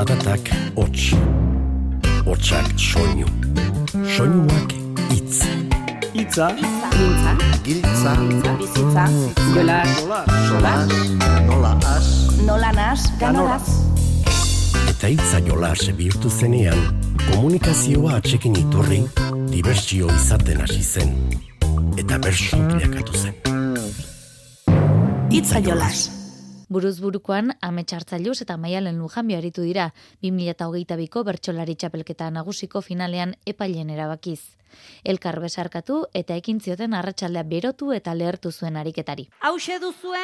Zaratak hots, hotsak soinu, soinuak itz. Itza, Giltza, Giltza, bizitza, jola, jola, nola as, nola nas, ganoraz. Eta itza jola bihurtu zenean, komunikazioa atxekin iturri, dibertsio izaten hasi zen. Eta bersu bilakatu zen. Itza jolas. Buruz burukoan, ametxartzailuz eta maialen lujanbio aritu dira, 2008ko bertsolari txapelketa nagusiko finalean epailen erabakiz. Elkar besarkatu eta ekin zioten arratsaldea berotu eta lehertu zuen ariketari. Hauxe duzue,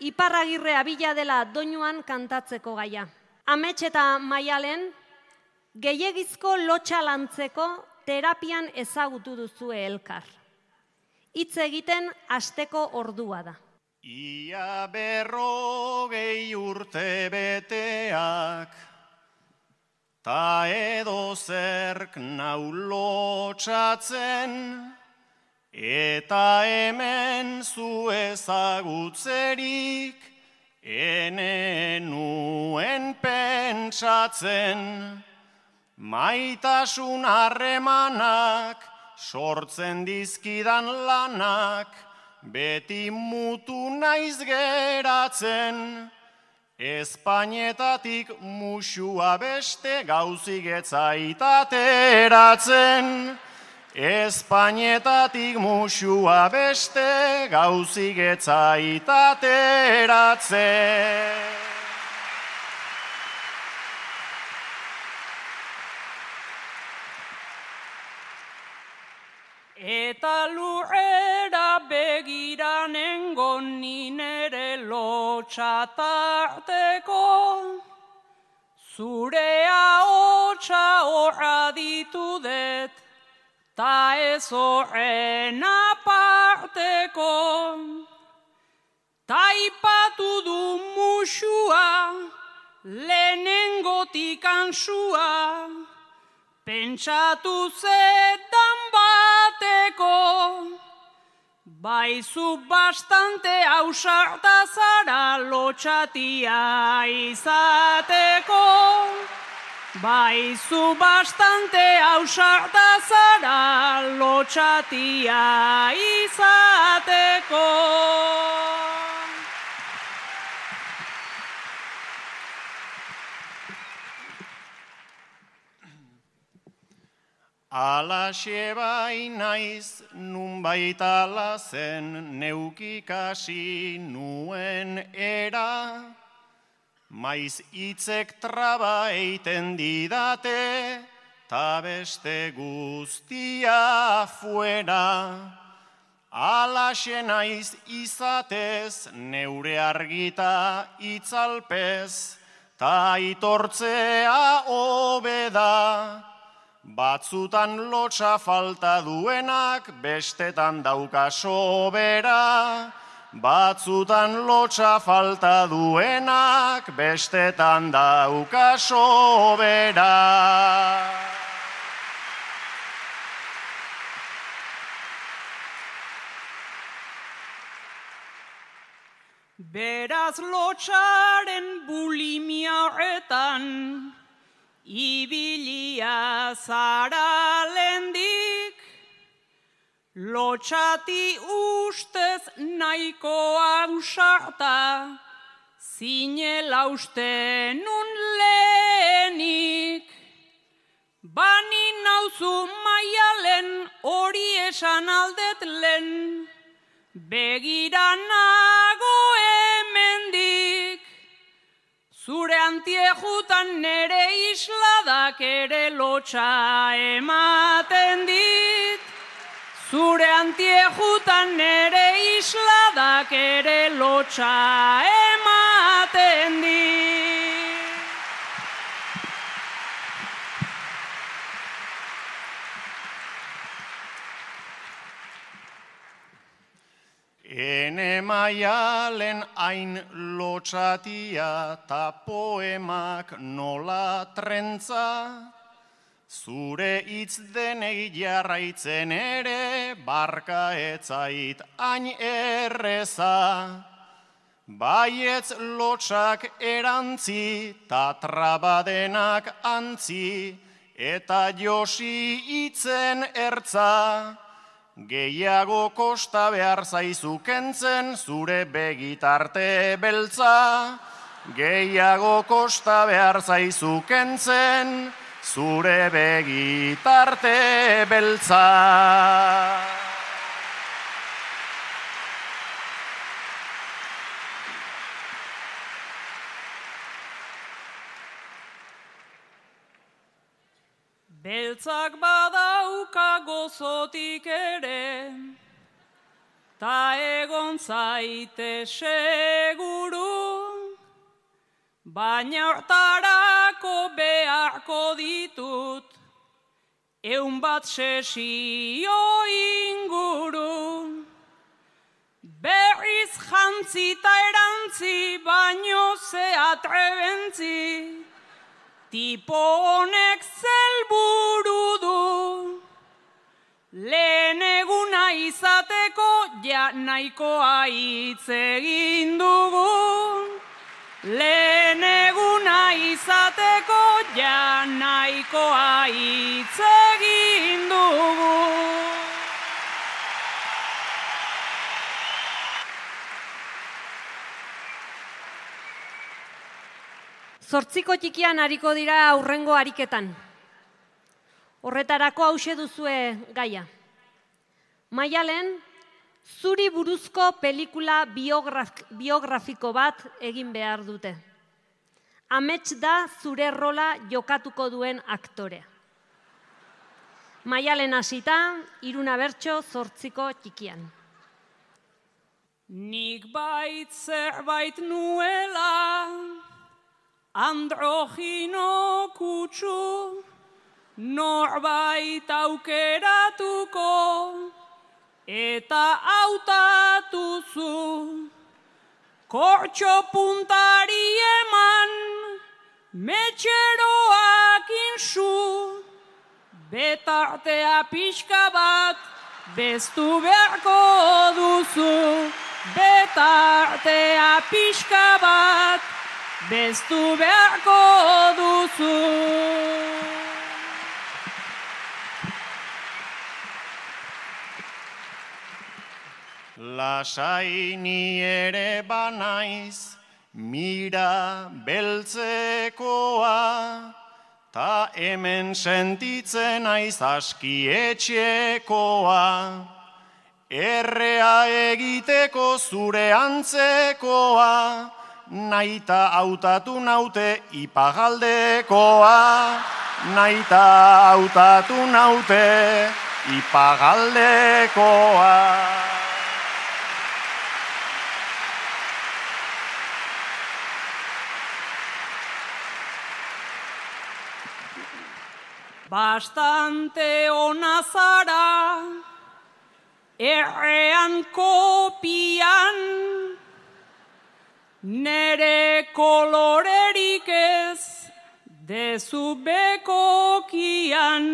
iparragirre abila dela doinuan kantatzeko gaia. Amets eta maialen, gehiegizko lotxa lantzeko terapian ezagutu duzue elkar. Hitz egiten asteko ordua da. Ia berrogei urte beteak, ta edo zerk nau lotxatzen, eta hemen zu ezagutzerik, ene nuen pentsatzen, maitasun harremanak, sortzen dizkidan lanak, beti mutu naiz geratzen, Espainetatik musua beste gauzik etzaiteratzen. Espainetatik musua beste gauzik etzaiteratzen. Eta lurrera begiranengo ninere lotxatarteko, zurea hotxa horra ditudet, ta ez horren aparteko. Taipatu du musua, lehenengotik ansua, pentsatu zetan bateko, baizu bastante ausarta zara lotxatia izateko. Baizu bastante ausarta zara lotxatia izateko. Alaxe bai naiz nunbait ala zen neukikasi nuen era, maiz hitzek traba eiten didate, ta beste guztia fuera. Alaxe naiz izatez neure argita itzalpez, ta itortzea hobeda. Batzutan lotxa falta duenak, bestetan dauka sobera. Batzutan lotxa falta duenak, bestetan dauka sobera. Beraz lotxaren bulimia horretan, ibilia zara lendik, lotxati ustez nahiko ausarta, zinela uste nun lehenik. Bani nauzu maialen hori esan aldet lehen, begira Zure antiejutan nere isladak ere lotxa ematen dit. Zure antiejutan nere isladak ere lotxa ematen dit. Ene maialen hain lotxatia ta poemak nola trentza, zure hitz denei jarraitzen ere barka etzait hain erreza. Baietz lotxak erantzi, ta trabadenak antzi, eta josi itzen ertza. Gehiago kosta behar zaizu kentzen, zure begitarte beltza. Gehiago kosta behar zaizu kentzen, zure begitarte beltza. Beltzak badauka gozotik ere, ta egon zaite seguru, baina hortarako beharko ditut, eun bat sesio inguru. Berriz jantzi ta erantzi, baino ze atrebentzi, tipo honek zelburu du. Lehen eguna izateko ja nahikoa hitz egin dugu. Lehen eguna izateko ja nahikoa hitz egin dugu. Zortziko txikian hariko dira aurrengo ariketan. Horretarako hause duzue gaia. Maialen, zuri buruzko pelikula biograf, biografiko bat egin behar dute. Amets da zure rola jokatuko duen aktorea. Maialen hasita, iruna bertso zortziko txikian. Nik bait zerbait nuela, androgino kutsu, norbait aukeratuko, eta hautatuzu. Kortxo puntari eman, metxeroak insu, betartea pixka bat, bestu beharko duzu. Betartea pixka bat, bestu beharko duzu. Lasai ni ere banaiz, mira beltzekoa, ta hemen sentitzen aiz aski etxekoa. Errea egiteko zure antzekoa, naita hautatu naute ipagaldekoa. Naita hautatu naute ipagaldekoa. Bastante ona zara, errean kopian, nere kolorerik ez, dezu bekokian.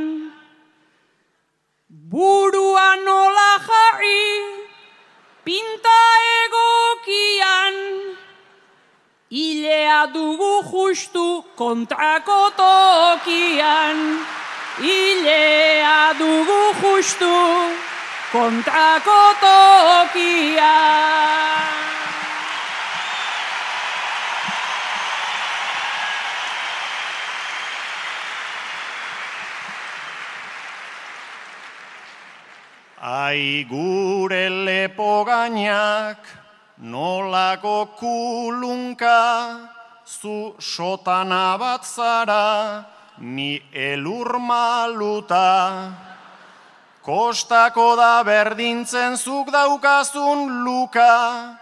Burua nola jarri, pinta egokian, Ilea dugu justu kontrako tokian. Ilea dugu justu kontrako tokian. Ai gure lepo gainak, nolako kulunka, zu sotana bat zara, ni elur maluta. Kostako da berdintzen zuk daukazun luka,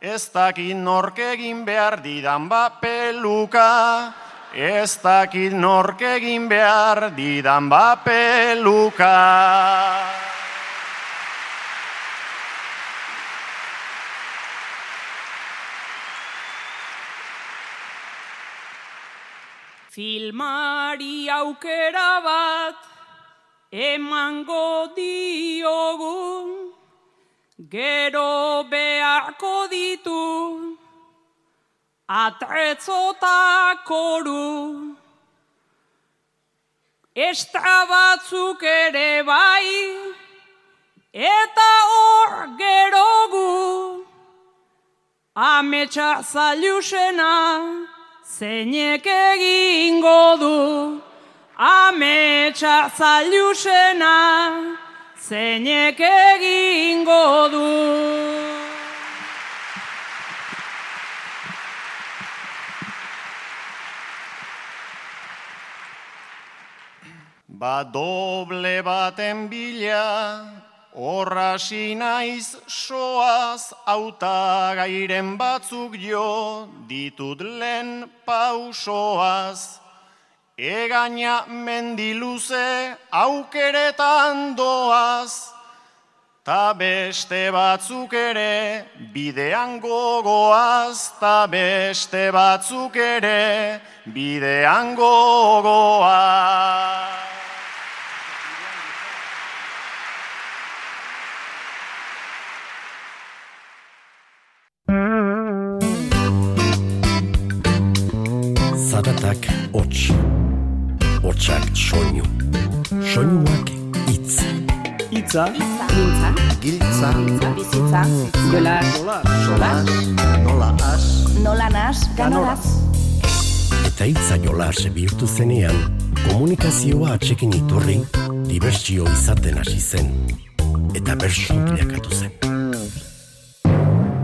ez dakit nork egin behar didan ba peluka. Ez dakit nork egin behar didan ba peluka. Filmari aukera bat emango diogu, gero beharko ditu Atretzota koru Estra batzuk ere bai Eta hor gerogu. Ametsa zailusena Zeinek egingo du Ametsa zailusena Zeinek egingo du. Ba doble baten bila, horrasi naiz soaz, auta gairen batzuk jo, ditut lehen pausoaz. Egaina mendiluze aukeretan doaz, ta beste batzuk ere bidean gogoaz, ta beste batzuk ere bidean gogoaz. Zaratak hots, hotsak soinu, soinuak hitz. Itza, Mintza. giltza, Bizitza. Jolas. solas, nola as, Nola nas. Ganoraz. Eta hitza jolas bihurtu zenean, komunikazioa atxekin iturri, dibertsio izaten hasi zen. Eta bersu bilakatu zen.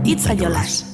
Itza jolas.